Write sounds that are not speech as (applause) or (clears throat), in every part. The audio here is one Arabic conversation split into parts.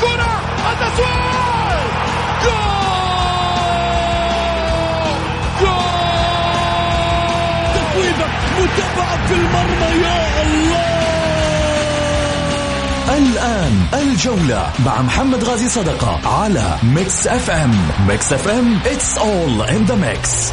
كرة التسويق Goal! Goal! متابعة في المرمى يا الله! الآن الجولة مع محمد غازي صدقة على Mix FM. Mix FM it's all in the mix.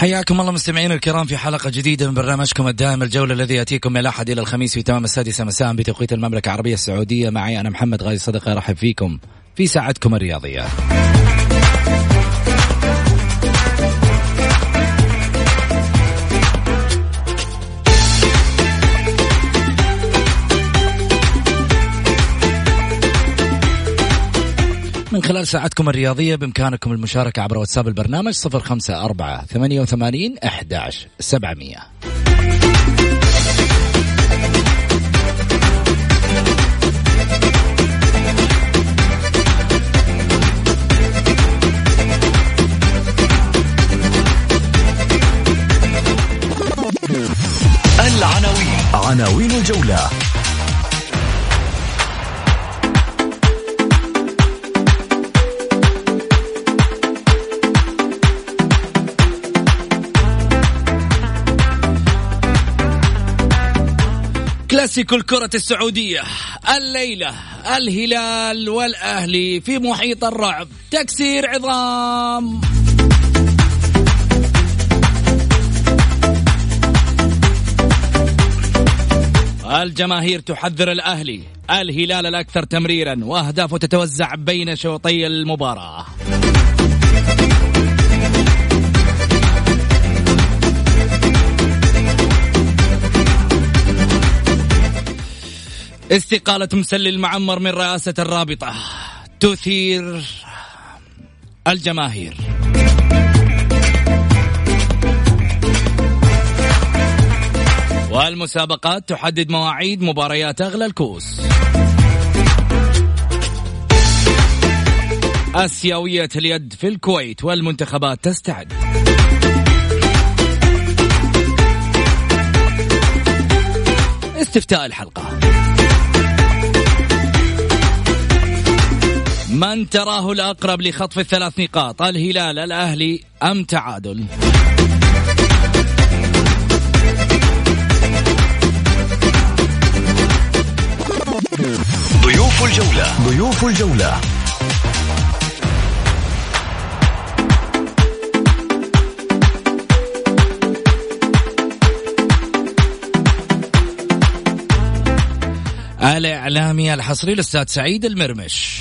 حياكم الله مستمعينا الكرام في حلقة جديدة من برنامجكم الدائم الجولة الذي يأتيكم من الأحد إلى الخميس في تمام السادسة مساء بتوقيت المملكة العربية السعودية. معي أنا محمد غازي صدقة أرحب فيكم في ساعتكم الرياضية. من خلال ساعتكم الرياضية بإمكانكم المشاركة عبر واتساب البرنامج صفر خمسة أربعة ثمانية وثمانين أحداش سبعمية. العناوين. عناوين الجولة. كلاسيكو الكرة السعودية الليلة الهلال والأهلي في محيط الرعب. تكسير عظام. الجماهير تحذر الأهلي الهلال الأكثر تمريرا وأهدافه تتوزع بين شوطي المباراة. استقالة مسلي المعمر من رئاسة الرابطة. تثير الجماهير. والمسابقات تحدد مواعيد مباريات أغلى الكؤوس. آسيوية اليد في الكويت والمنتخبات تستعد. استفتاء الحلقة. من تراه الأقرب لخطف الثلاث نقاط؟ الهلال الأهلي أم تعادل؟ ضيوف الجولة. ضيوف الجولة. الإعلامي الحصري الأستاذ سعيد المرمش.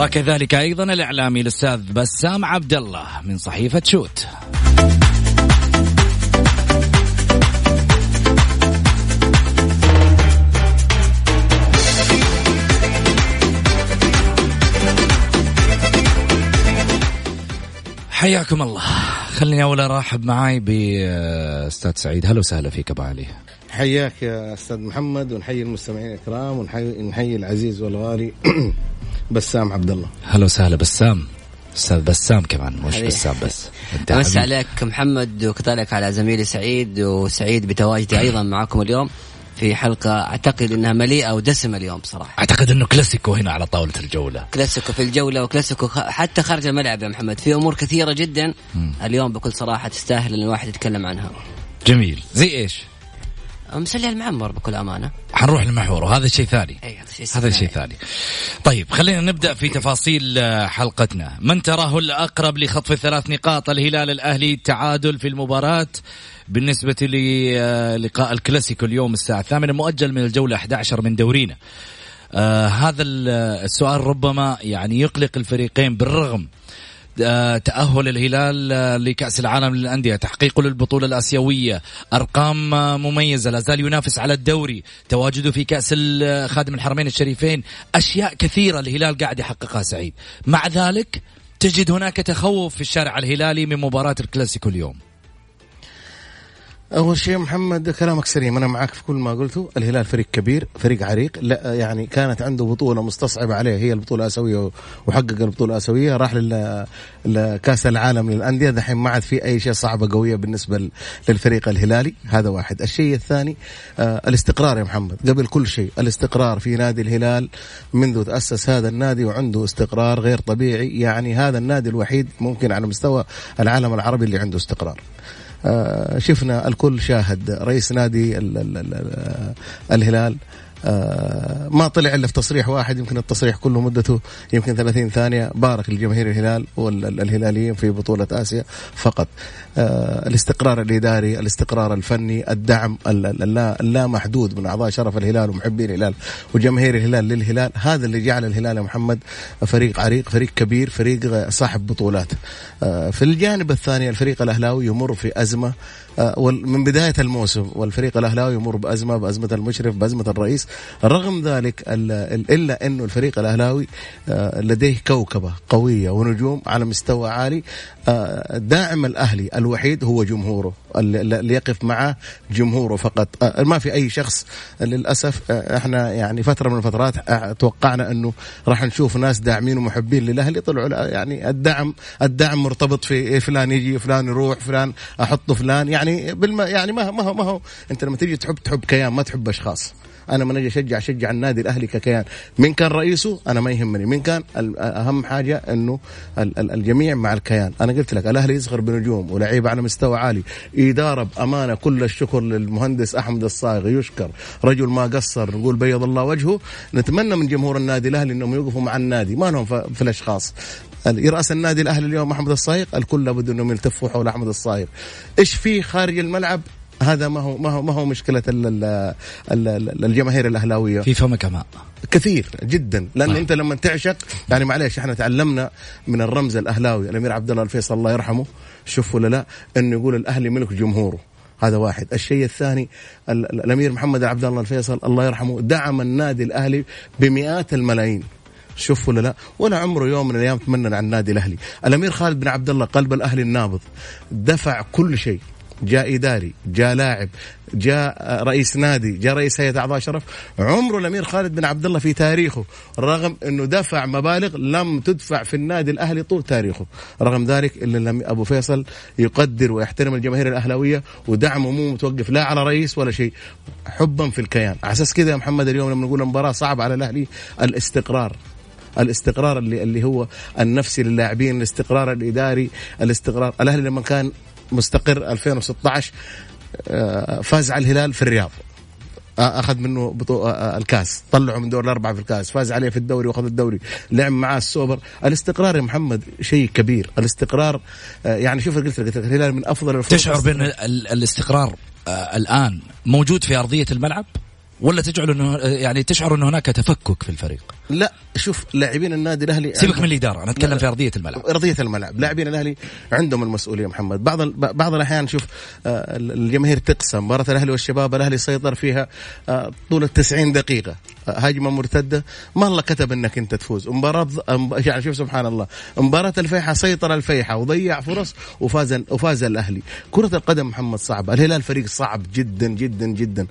وكذلك أيضا الإعلامي الأستاذ بسام عبد الله من صحيفة شوت. حياكم الله. خليني اول أرحب معاي باستاذ سعيد. هلا وسهلا فيك أبو علي. حياك يا أستاذ محمد ونحيي المستمعين الكرام ونحيي نحيي العزيز والغالي. (clears throat) بسام عبد الله هلا وسهلا بسام. أستاذ بسام كمان مش حبيبي. بسام بس. امسي حبيبي. عليك محمد وكذلك على زميلي سعيد وسعيد بتواجدي (coughs) أيضا معكم اليوم في حلقة أعتقد إنها مليئة ودسمه اليوم بصراحه أعتقد إنه كلاسيكو هنا على طاولة الجولة. كلاسيكو في الجولة وكلاسيكو حتى خارج الملعب يا محمد. في أمور كثيرة جدا اليوم بكل صراحة تستاهل إن الواحد يتكلم عنها. جميل. زي إيش؟ مسلي المعمر بكل أمانة. حنروح للمحور وهذا شيء ثاني. أي هذا شيء ثاني. طيب خلينا نبدأ في تفاصيل آه، حلقتنا. من تراه الأقرب لخطف الثلاث نقاط الهلال الأهلي التعادل في المباراة بالنسبة للقاء الكلاسيكو اليوم الساعة الثامنة مؤجل من الجولة 11 من دورينا. آه هذا السؤال ربما يعني يقلق الفريقين بالرغم آه، تأهل الهلال آه، لكأس العالم للأندية تحقيقه للبطولة الآسيوية. أرقام آه، مميزة لا زال ينافس على الدوري. تواجده في كأس خادم الحرمين الشريفين أشياء كثيرة الهلال قاعد يحققها سعيد. مع ذلك تجد هناك تخوف في الشارع الهلالي من مباراة الكلاسيكو اليوم. أول شيء محمد كلامك سليم أنا معك في كل ما قلته. الهلال فريق كبير فريق عريق. لا يعني كانت عنده بطولة مستصعبة عليه. هي البطولة الآسيوية وحقق البطولة الآسيوية. راح لكأس العالم للأندية. دحين ما عاد في أي شيء صعبة قوية بالنسبة للفريق الهلالي. هذا واحد. الشيء الثاني آه الاستقرار يا محمد. قبل كل شيء الاستقرار في نادي الهلال منذ تأسس هذا النادي وعنده استقرار غير طبيعي. يعني هذا النادي الوحيد ممكن على مستوى العالم العربي اللي عنده استقرار. شفنا الكل شاهد رئيس نادي الهلال. آه، ما طلع إلا في تصريح واحد يمكن التصريح كله مدته يمكن 30 ثانية. بارك لجماهير الهلال والهلاليين في بطولة آسيا فقط. آه، الاستقرار الإداري الاستقرار الفني الدعم اللا محدود من أعضاء شرف الهلال ومحبين الهلال وجماهير الهلال للهلال. هذا اللي جعل الهلال يا محمد فريق عريق فريق كبير فريق صاحب بطولات. آه، في الجانب الثاني الفريق الأهلاوي يمر في أزمة من بداية الموسم والفريق الأهلاوي يمر بأزمة بأزمة المشرف بأزمة الرئيس. رغم ذلك إلا أنه الفريق الأهلاوي آه، لديه كوكبة قوية ونجوم على مستوى عالي. آه، داعم الأهلي الوحيد هو جمهوره اللي يقف معه جمهوره فقط. آه، ما في أي شخص للأسف إحنا يعني فترة من الفترات توقعنا أنه راح نشوف ناس داعمين ومحبين للأهلي. طلعوا يعني الدعم الدعم مرتبط في فلان يجي فلان يروح فلان أحط فلان. يعني بالما يعني ما ما هو ما هو انت لما تيجي تحب تحب كيان ما تحب أشخاص. أنا من أجي أشجع أشجع النادي الأهلي ككيان. من كان رئيسه أنا ما يهمني. من كان أهم حاجة إنه الجميع مع الكيان. أنا قلت لك الأهلي يصغر بنجوم ولاعيبه على مستوى عالي. اداره بامانه كل الشكر للمهندس أحمد الصايغ يشكر. رجل ما قصر نقول بيض الله وجهه. نتمنى من جمهور النادي الأهلي إنهم يوقفوا مع النادي. ما لهم في الأشخاص. يرأس النادي الأهلي اليوم احمد الصايغ الكل لابد أنهم يلتفوا حول أحمد الصايغ إيش في خارج الملعب؟ هذا ما هو ما هو ما هو مشكلة الجماهير الأهلاوية. في فمك ماء كثير جدا لأنه طيب. أنت لما تعشق يعني معليش إحنا تعلمنا من الرمز الأهلاوي الأمير عبد الله الفيصل الله يرحمه شوف ولا لا إنه يقول الأهلي ملك جمهوره. هذا واحد. الشيء الثاني الأمير محمد عبد الله الفيصل الله يرحمه دعم النادي الأهلي بمئات الملايين. شوف ولا لا؟ ولا عمره يوم من الأيام تمنى عن النادي الأهلي. الأمير خالد بن عبد الله قلب الأهلي النابض دفع كل شيء. جاء إداري جاء لاعب جاء رئيس نادي جاء رئيس هيئة أعضاء شرف. عمره الأمير خالد بن عبد الله في تاريخه رغم إنه دفع مبالغ لم تدفع في النادي الأهلي طول تاريخه. رغم ذلك الا أبو فيصل يقدر ويحترم الجماهير الأهلاوية ودعمه مو متوقف لا على رئيس ولا شيء حبا في الكيان. على أساس كذا يا محمد اليوم لما نقول مباراة صعبة على الأهلي الاستقرار. الاستقرار اللي اللي هو النفسي للاعبين الاستقرار الإداري الاستقرار الأهلي لما كان مستقر 2016 آه، فاز على الهلال في الرياض. آه، أخذ منه بطو... آه، الكاس طلعه من دور الأربعة في الكاس فاز عليه في الدوري وأخذ الدوري لعب معاه السوبر. الاستقرار يا محمد شيء كبير. الاستقرار يعني شوف قلت لك الهلال من أفضل تشعر بأن الاستقرار الآن موجود في أرضية الملعب؟ ولا تجعل انه يعني تشعر انه هناك تفكك في الفريق؟ لا شوف لاعبين النادي الأهلي سيبك من الاداره أنا أتكلم في أرضية الملعب. أرضية الملعب. لاعبين الأهلي عندهم المسؤولية محمد. بعض بعض الأحيان شوف آه، الجماهير تقسم. مباراة الأهلي والشباب الأهلي سيطر فيها آه، طول ال 90 دقيقة. آه، هجمة مرتدة. ما الله كتب إنك أنت تفوز. مباراة يعني شوف سبحان الله. مباراة الفيحة سيطر الفيحة وضيع فرص وفاز وفاز الأهلي. كرة القدم محمد صعبة. الهلال فريق صعب جدا جدا جدا.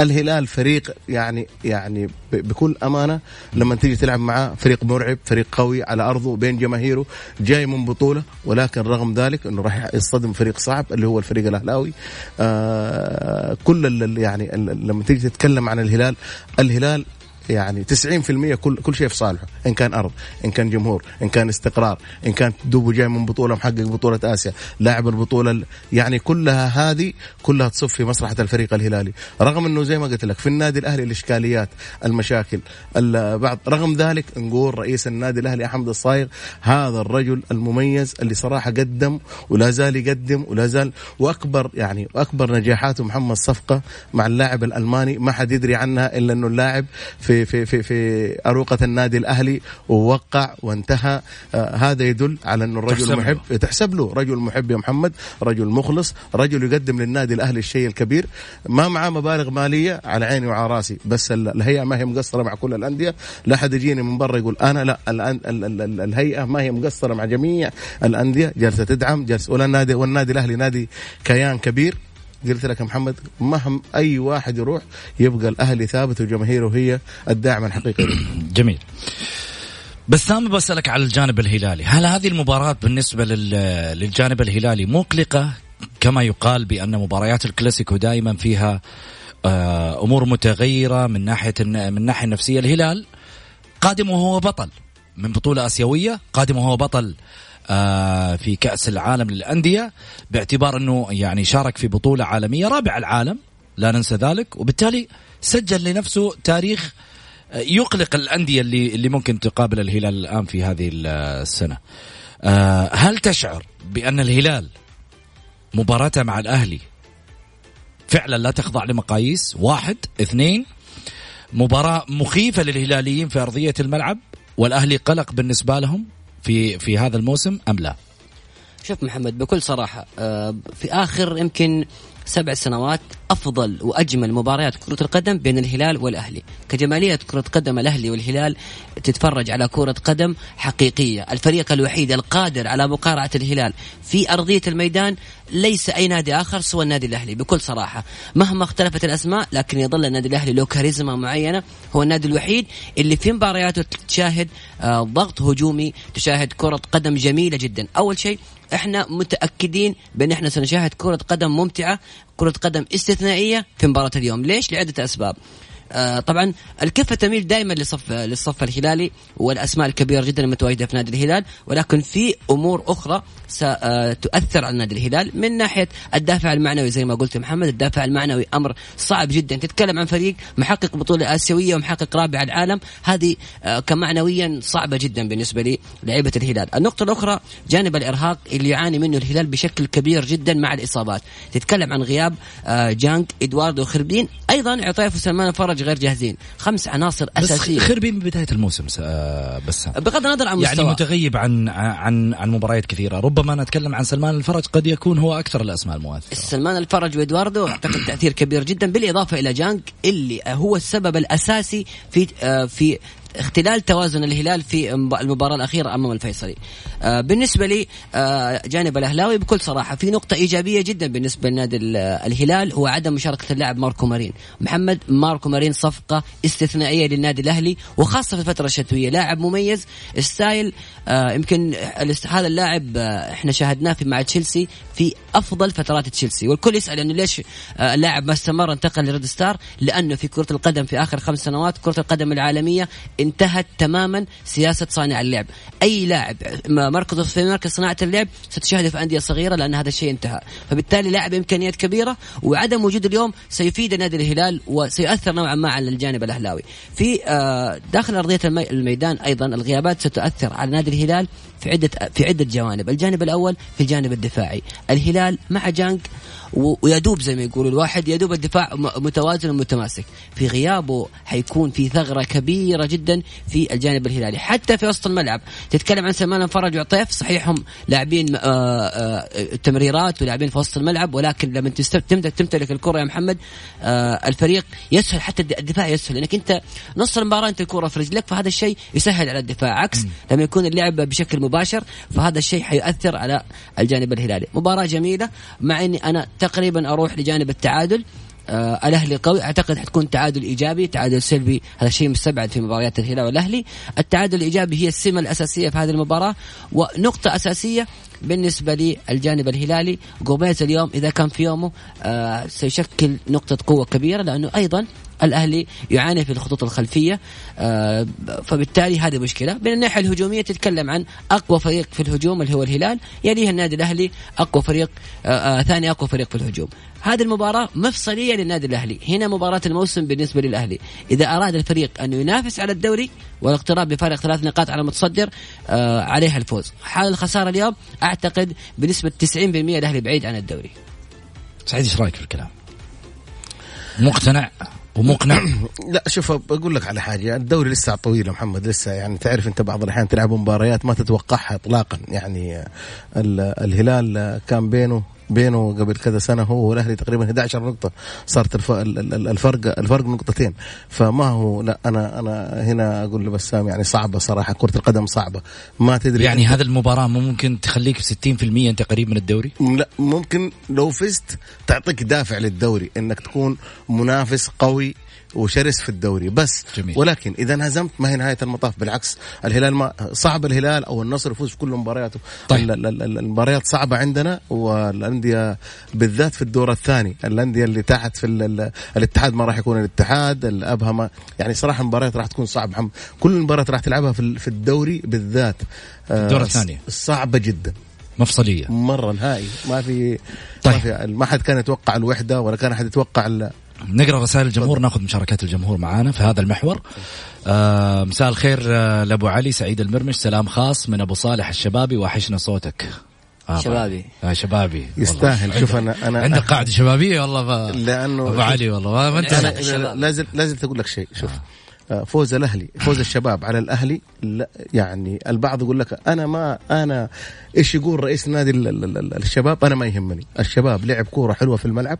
الهلال فريق يعني يعني بكل أمانة لما تيجي تلعب معاه فريق مرعب فريق قوي على أرضه بين جماهيره جاي من بطولة ولكن رغم ذلك إنه راح يصطدم فريق صعب اللي هو الفريق الأهلاوي. آه كل يعني لما تيجي تتكلم عن الهلال الهلال يعني 90% كل كل شيء في صالحه إن كان أرض إن كان جمهور إن كان استقرار إن كان دوبه جاي من بطولة محقق بطولة آسيا لاعب البطولة يعني كلها هذه كلها تصب في مصلحة الفريق الهلالي. رغم إنه زي ما قلت لك في النادي الأهلي الإشكاليات المشاكل بعض رغم ذلك نقول رئيس النادي الأهلي أحمد الصايغ هذا الرجل المميز اللي صراحة قدم ولا زال يقدم ولا زال وأكبر يعني وأكبر نجاحاته محمد صفقة مع اللاعب الألماني ما حد يدري عنها إلا إنه اللاعب في في في في أروقة النادي الأهلي ووقع وانتهى. آه هذا يدل على انه الرجل محب له. تحسب له. رجل محب يا محمد رجل مخلص رجل يقدم للنادي الأهلي الشيء الكبير. ما معاه مبالغ مالية على عيني وعلى راسي بس الهيئة ما هي مقصرة مع كل الأندية. لا حد يجيني من برا يقول أنا لا الهيئة ما هي مقصرة مع جميع الأندية. جالسه تدعم جالسه ولا النادي والنادي الأهلي نادي كيان كبير. قلت لك يا محمد مهما أي واحد يروح يبقى الأهلي ثابت وجماهيره هي الداعم الحقيقي. (coughs) جميل. بس أنا بسألك على الجانب الهلالي. هل هذه المباراة بالنسبة للجانب الهلالي مقلقة؟ كما يقال بأن مباريات الكلاسيكو دائما فيها آه، أمور متغيرة من ناحية من الناحيه النفسية. الهلال قادم وهو بطل من بطولة آسيوية قادم وهو بطل في كأس العالم للأندية باعتبار إنه يعني شارك في بطولة عالمية رابع العالم لا ننسى ذلك وبالتالي سجل لنفسه تاريخ آه، يقلق الأندية اللي اللي ممكن تقابل الهلال الآن في هذه السنة. هل تشعر بأن الهلال مباراته مع الأهلي فعلا لا تخضع لمقاييس واحد اثنين مباراة مخيفة للهلاليين في أرضية الملعب والأهلي قلق بالنسبة لهم في في هذا الموسم أم لا؟ شوف محمد بكل صراحة آه، في آخر يمكن سبع سنوات أفضل وأجمل مباريات كرة القدم بين الهلال والأهلي. كجمالية كرة قدم الأهلي والهلال تتفرج على كرة قدم حقيقية. الفريق الوحيد القادر على مقارعة الهلال في أرضية الميدان ليس أي نادي آخر سوى النادي الأهلي بكل صراحة. مهما اختلفت الأسماء لكن يظل النادي الأهلي له كاريزما معينة. هو النادي الوحيد اللي في مبارياته تشاهد آه، ضغط هجومي تشاهد كرة قدم جميلة جدا. أول شيء إحنا متأكدين بأن إحنا سنشاهد كرة قدم ممتعة كرة قدم استثنائية في مباراة اليوم. ليش؟ لعدة أسباب. طبعا الكفه تميل دائما لصف للصف الهلالي والأسماء الكبيرة جدا المتواجدة في نادي الهلال ولكن في أمور أخرى ستؤثر على نادي الهلال. من ناحية الدافع المعنوي زي ما قلت محمد الدافع المعنوي أمر صعب جدا. تتكلم عن فريق محقق بطولة آسيوية ومحقق رابع العالم هذه آه، كمعنويا صعبة جدا بالنسبة لي لعيبه الهلال. النقطة الأخرى جانب الإرهاق اللي يعاني منه الهلال بشكل كبير جدا مع الإصابات. تتكلم عن غياب آه، جانك إدواردو خربين أيضا عطيف وسلمان فرج غير جاهزين. خمس عناصر أساسية. خربين من بداية الموسم بس بغض النظر عن يعني متغيب عن عن عن مباريات كثيرة. ربما نتكلم عن سلمان الفرج قد يكون هو أكثر الأسماء المؤثره سلمان الفرج وإدواردو أعتقد تأثير كبير جدا بالإضافة إلى جانج اللي هو السبب الأساسي في آه، في اختلال توازن الهلال في المباراة الأخيرة أمام الفيصلي. آه، بالنسبة لي آه، جانب الأهلاوي بكل صراحة في نقطة إيجابية جدا بالنسبة لنادي الهلال هو عدم مشاركة اللاعب ماركو مارين. محمد ماركو مارين صفقة استثنائية للنادي الأهلي وخاصة في الفترة الشتوية. لاعب مميز style آه، يمكن هذا اللاعب إحنا شاهدناه في مع تشيلسي في أفضل فترات تشيلسي. والكل يسأل أنه ليش اللاعب ما استمر انتقل ل Red Star؟ لأنه في كرة القدم في آخر خمس سنوات كرة القدم العالمية انتهت تماما سياسة صانع اللعب. أي لاعب مركزه في مركز صناعة اللعب ستشاهده في أندية صغيرة لأن هذا الشيء انتهى. فبالتالي لاعب إمكانيات كبيرة وعدم وجود اليوم سيفيد نادي الهلال وسيؤثر نوعا ما على الجانب الأهلاوي. في آه، داخل أرضية الميدان أيضا الغيابات ستؤثر على نادي الهلال في عدة في عدة جوانب. الجانب الأول في الجانب الدفاعي. الهلال مع جانج ويدوب زي ما يقولوا الواحد يدوب الدفاع متوازن ومتماسك. في غيابه حيكون في ثغرة كبيرة جدا في الجانب الهلالي. حتى في وسط الملعب تتكلم عن سلمان فرج وعطيف صحيح هم لاعبين آه، آه، تمريرات ولاعبين في وسط الملعب ولكن لما تمتلك الكرة يا محمد آه، الفريق يسهل حتى الدفاع يسهل. لأنك أنت نص المباراة أنت الكرة في رجلك فهذا الشيء يسهل على الدفاع. عكس لما يكون اللعب بشكل مباشر فهذا الشيء حيؤثر على الجانب الهلالي. مباراة جميلة مع إني أنا تقريبا أروح لجانب التعادل. آه الأهلي قوي. أعتقد حتكون تعادل إيجابي. تعادل سلبي. هذا شيء مستبعد في مباريات الهلال والأهلي. التعادل الإيجابي هي السمة الأساسية في هذه المباراة. ونقطة أساسية بالنسبة لي الجانب الهلالي. جوميز اليوم إذا كان في يومه آه سيشكل نقطة قوة كبيرة لأنه أيضا الأهلي يعاني في الخطوط الخلفية آه، فبالتالي هذه مشكلة. من الناحية الهجومية تتكلم عن أقوى فريق في الهجوم اللي هو الهلال يليه النادي الأهلي أقوى فريق آه، ثاني أقوى فريق في الهجوم. هذه المباراة مفصلية للنادي الأهلي. هنا مباراة الموسم بالنسبة للأهلي. إذا أراد الفريق أن ينافس على الدوري والاقتراب بفارق ثلاث نقاط على المتصدر عليه الفوز. حال الخسارة اليوم أعتقد بنسبة 90% الأهلي بعيد عن الدوري. سعيد إيش رأيك في الكلام؟ مقتنع؟ ومقنع. (coughs) لا شوف بقول لك على حاجة. الدوري لسه طويل محمد لسه يعني تعرف أنت بعض الأحيان تلعب مباريات ما تتوقعها اطلاقا. يعني الهلال كان بينه بينه قبل كذا سنة هو والأهلي تقريبا 11 نقطة. صارت الفرق الفرق نقطتين. فما هو لا أنا أنا هنا أقول لبسام يعني صعبة صراحة كرة القدم صعبة. ما تدري يعني هذه المباراة ممكن تخليك 60% أنت قريب من الدوري؟ لا ممكن لو فزت تعطيك دافع للدوري إنك تكون منافس قوي وشرس في الدوري. بس جميل. ولكن إذا انهزمت ما هي نهاية المطاف. بالعكس الهلال ما صعب الهلال أو النصر يفوز في كل مبارياته. طيب. المباريات صعبة عندنا والأندية بالذات في الدور الثاني. الأندية اللي تحت في الاتحاد ما راح يكون الاتحاد الأبها ما يعني صراحة المباريات راح تكون صعبة. كل المباريات راح تلعبها في الدوري بالذات. الدور آه الثاني صعبة جدا. مفصلية. مرة نهائي. ما في طيب. ما في ما حد كان يتوقع الوحدة ولا كان أحد يتوقع نقرأ رسائل الجمهور ناخذ مشاركات الجمهور معانا في هذا المحور. آه مساء الخير آه لأبو علي سعيد المرمش سلام خاص من أبو صالح الشبابي وحشنا صوتك. آه شبابي. آه شبابي. يستاهل. شوف أنا أنا عندك قاعدة شبابية والله ف... لأنه أبو علي والله. ما انت لازم لازم تقول لك شيء. شوف آه. فوز الأهلي فوز الشباب على الأهلي لا يعني البعض يقول لك أنا ما أنا إيش يقول رئيس نادي الشباب؟ أنا ما يهمني. الشباب لعب كورة حلوة في الملعب.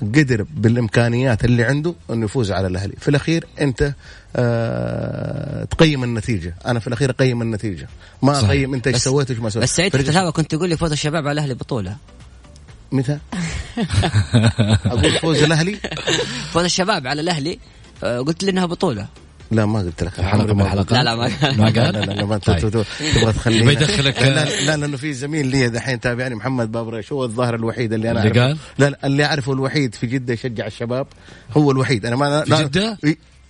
قدر بالإمكانيات اللي عنده إنه يفوز على الأهلي. في الأخير أنت آه تقيم النتيجة. أنا في الأخير أقيم النتيجة. ما صحيح. أقيم أنت إيش سويت وإيش ما سويت. بس سعيد في كنت تقول لي فوز الشباب على الأهلي بطولة. متى؟ (laughs) أقول فوز الأهلي؟ فوز الشباب على الأهلي آه، قلت لي إنها بطولة. لا ما قلت لك. حلقة من الحلقات لا لا ما ما قال. لا لا ما طيب. تبغى تخليني. بيدخلك لا لا لأنه في زميل لي دحين تابعني محمد بابريش هو الظاهر الوحيد اللي أنا اللي قال؟ لا لا اللي أعرفه الوحيد في جدة يشجع الشباب هو الوحيد. أنا ما في جدة؟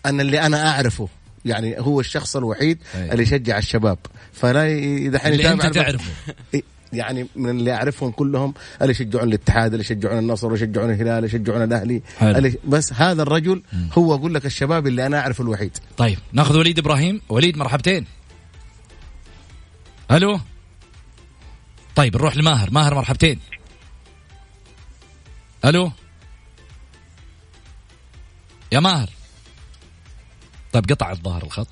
أنا اللي أنا أعرفه. يعني هو الشخص الوحيد أيه. اللي يشجع الشباب. فلا دحين اللي أنت تعرفه. يعني من اللي اعرفهم كلهم اللي يشجعون الاتحاد اللي يشجعون النصر اللي يشجعون الهلال اللي يشجعون الأهلي؟ اللي بس هذا الرجل هو أقول لك الشباب اللي أنا أعرفه الوحيد. طيب ناخذ وليد إبراهيم. وليد مرحبتين. ألو؟ طيب نروح لماهر. ماهر مرحبتين. ألو؟ يا ماهر. طيب قطع الظاهر الخط.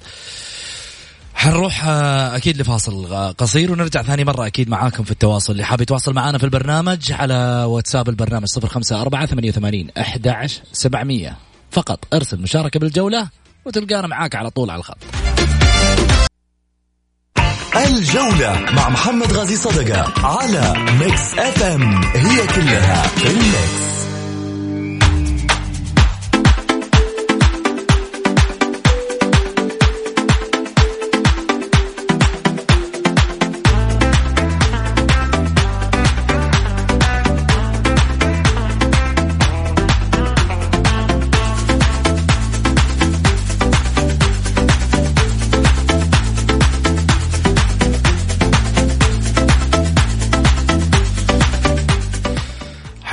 حنروح آه، أكيد لفاصل قصير ونرجع ثاني مرة أكيد معاكم في التواصل. اللي حاب يتواصل معنا في البرنامج على واتساب البرنامج 054 88 11 700 فقط ارسل مشاركة بالجولة وتلقانا معاك على طول على الخط. الجولة مع محمد غازي صدقة على ميكس اف ام هي كلها في الميكس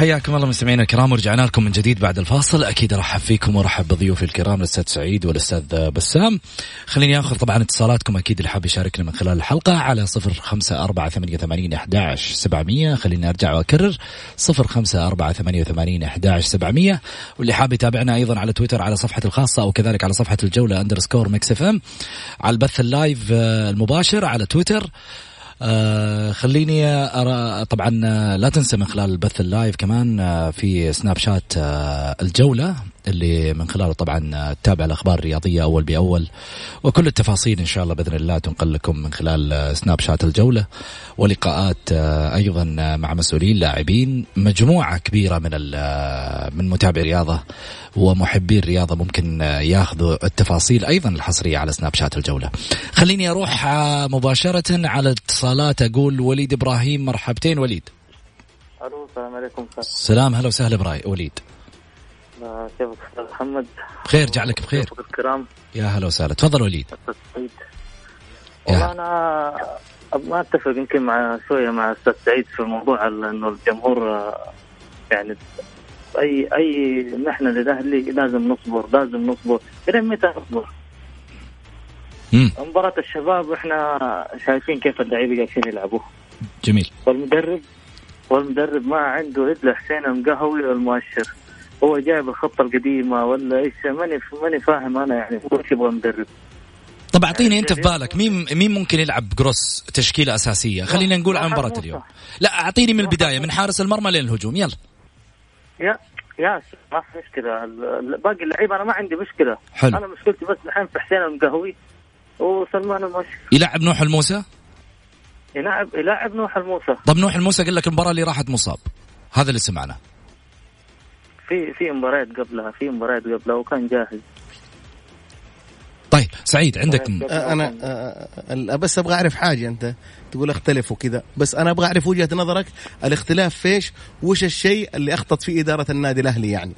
حياكم الله مستمعينا الكرام ورجعنا لكم من جديد بعد الفاصل. أكيد ارحب فيكم وارحب بضيوفي الكرام الأستاذ سعيد والأستاذ بسام. خليني آخذ طبعا اتصالاتكم أكيد اللي حاب يشاركنا من خلال الحلقة على صفر خمسة أربعة ثمانية وثمانين أحداش سبعمية. خليني وثمانين أحداش سبعمية. واللي حاب يتابعنا أيضا على تويتر على صفحة الخاصة أو كذلك على صفحة الجولة underscore Mix FM على البث ال live آه، المباشر على تويتر آه خليني أرى طبعا آه، لا تنسى من خلال البث اللايف كمان آه في سناب شات الجولة. اللي من خلاله طبعا تتابع الأخبار الرياضية أول بأول وكل التفاصيل إن شاء الله بإذن الله تنقل لكم من خلال سناب شات الجولة ولقاءات أيضا مع مسؤولين لاعبين مجموعة كبيرة من من متابعي الرياضة ومحبي الرياضة ممكن ياخذوا التفاصيل أيضا الحصرية على سناب شات الجولة. خليني أروح مباشرة على اتصالات أقول وليد إبراهيم مرحبتين وليد. ألو السلام عليكم السلام هلا وسهلا وليد. كيفك أستاذ محمد. بخير جعلك بخير. الكرام. يا هلا وسهلا. تفضل وليد. والله أنا ما أتفق يمكن مع شوية مع أستاذ سعيد في موضوع إنه الجمهور آه، يعني أي أي نحن للأهلي لازم نصبر لازم نصبر. إلى متى نصبر؟ مباراة الشباب إحنا شايفين كيف اللعيبة جالسين يلعبوا جميل. والمدرب والمدرب ما عنده إلا حسين المقهوي والمؤشر. هو جايب الخطة القديمة ولا إيش؟ ماني ماني فاهم أنا يعني إيش يبغى المدرب. طب أعطيني أنت في بالك مين مين ممكن يلعب جروس تشكيلة أساسية؟ خلينا نقول عن مباراة. اليوم. لا أعطيني من البداية من حارس المرمى لين الهجوم يلا. يا يا ما في مشكلة. باقي اللعيبه أنا ما عندي مشكلة. حلو. أنا مشكلتي بس الحين في حسين المقهوي وسلمان المؤشر يلعب نوح الموسى؟ يلاعب يلاعب نوح الموسى. طب نوح الموسى قال لك المباراة اللي راحت مصاب. هذا اللي سمعناه. في في مباريات قبلها في مباريات قبلها وكان جاهز. طيب سعيد عندك م- آه، أنا آه، آه، بس أبغى أعرف حاجة أنت تقول اختلف وكذا بس أنا أبغى أعرف وجهة نظرك الاختلاف فيش؟ وش الشيء اللي أخطط فيه إدارة النادي الأهلي يعني؟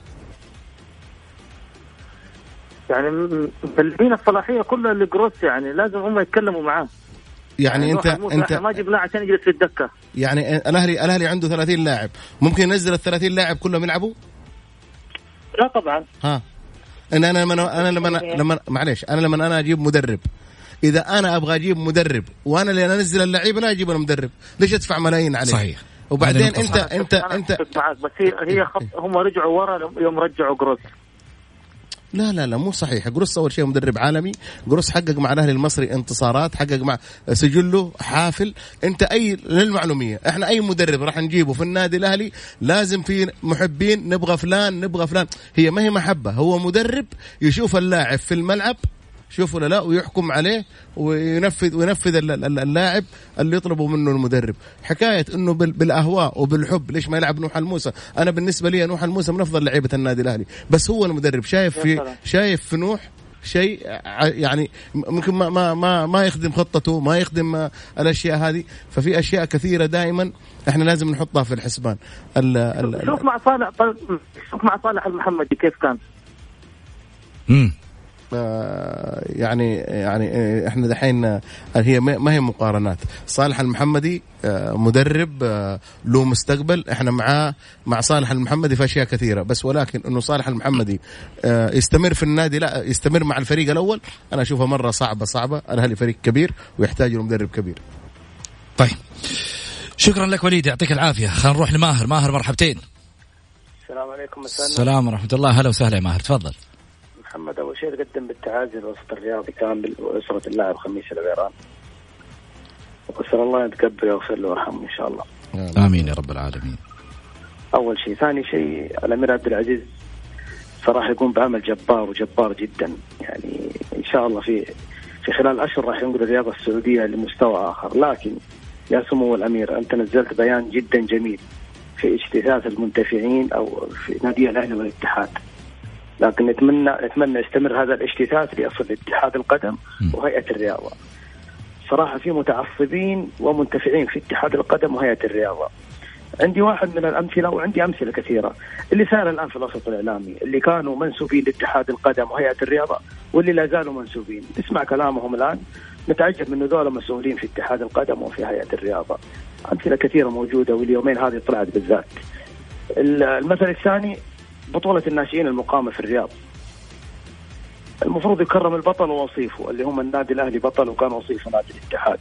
يعني مبلغين الصلاحية كلها لجروس يعني لازم هم يتكلموا معاه. يعني انت الموسى انت إحنا ما جبناه عشان يجلس في الدكة. يعني الاهلي الأهلي عنده 30 لاعب. ممكن ينزل ال 30 لاعب كلهم يلعبوا؟ لا طبعا. ها. إن أنا لما أنا لما لما معلش أنا لما أنا أجيب مدرب إذا أنا أبغى أجيب مدرب وأنا اللي أنزل اللعيبه لا أجيب المدرب. ليش أدفع ملايين عليه؟ صحيح. وبعدين انت. انت انت بس هي هي خط هم رجعوا ورا يوم رجعوا جروس لا لا لا مو صحيح. جروس أول شيء مدرب عالمي جروس حقق مع الأهلي المصري انتصارات حقق مع سجله حافل. أنت أي للمعلومية إحنا أي مدرب راح نجيبه في النادي الأهلي لازم في محبين نبغى فلان نبغى فلان. هي ما هي محبة هو مدرب يشوف اللاعب في الملعب شوف ولا لا ويحكم عليه وينفذ وينفذ ال- ال- اللاعب اللي يطلبه منه المدرب. حكاية إنه بال- بالأهواء وبالحب ليش ما يلعب نوح الموسى؟ أنا بالنسبة لي نوح الموسى من أفضل لعيبة النادي الأهلي. بس هو المدرب شايف في. شايف في نوح شيء يعني ممكن ما ما ما, ما يخدم خطته ما يخدم الأشياء هذه. ففي أشياء كثيرة دائما إحنا لازم نحطها في الحسبان. ال ال شوف مع صالح طيب، شوف مع صالح المحمدي كيف كان. مم. آه، يعني يعني آه، إحنا دحين آه، هي ما ما هي مقارنات. صالح المحمدي مدرب له مستقبل. إحنا معاه مع صالح المحمدي في أشياء كثيرة. بس ولكن إنه صالح المحمدي يستمر في النادي لا يستمر مع الفريق الأول أنا أشوفها مرة صعبة صعبة. الاهلي فريق كبير ويحتاج له مدرب كبير. طيب. شكرا لك وليد يعطيك العافية. خلينا نروح لماهر. ماهر مرحبتين. السلام عليكم. السلام ورحمة الله. هلا وسهلا يا ماهر. تفضل. اول شيء تقدم بالتعازي للوسط الرياضي كامل وأسرة اللاعب خميس العبيران وأسأل الله يتقبل ويغفر له ويرحمه إن شاء الله. آمين يا رب العالمين. أول شيء، ثاني شيء الأمير عبد العزيز صراحة يقوم بعمل جبار وجبار جدا. يعني إن شاء الله في في خلال أشهر راح ينقل الرياضة السعودية لمستوى آخر، لكن يا سمو الأمير أنت نزلت بيان جدا جميل في اجتثاث المنتفعين أو في نادي الأهلي والاتحاد. لكن نتمنى نتمنى يستمر هذا الاجتثاث ليصل اتحاد القدم وهيئة الرياضة. صراحة في متعصبين ومنتفعين في اتحاد القدم وهيئة الرياضة. عندي واحد من الأمثلة وعندي أمثلة كثيرة. اللي صار الآن في الوسط الإعلامي اللي كانوا منسوبين لاتحاد القدم وهيئة الرياضة واللي لا زالوا منسوبين. نسمع كلامهم الآن. نتعجب من ذولا مسؤولين في اتحاد القدم وفي هيئة الرياضة. أمثلة كثيرة موجودة واليومين هذه طلعت بالذات. المثل الثاني بطولة الناشئين المقامة في الرياض. المفروض يكرم البطل ووصيفه اللي هم النادي الأهلي بطل وكان وصيفه نادي الاتحاد.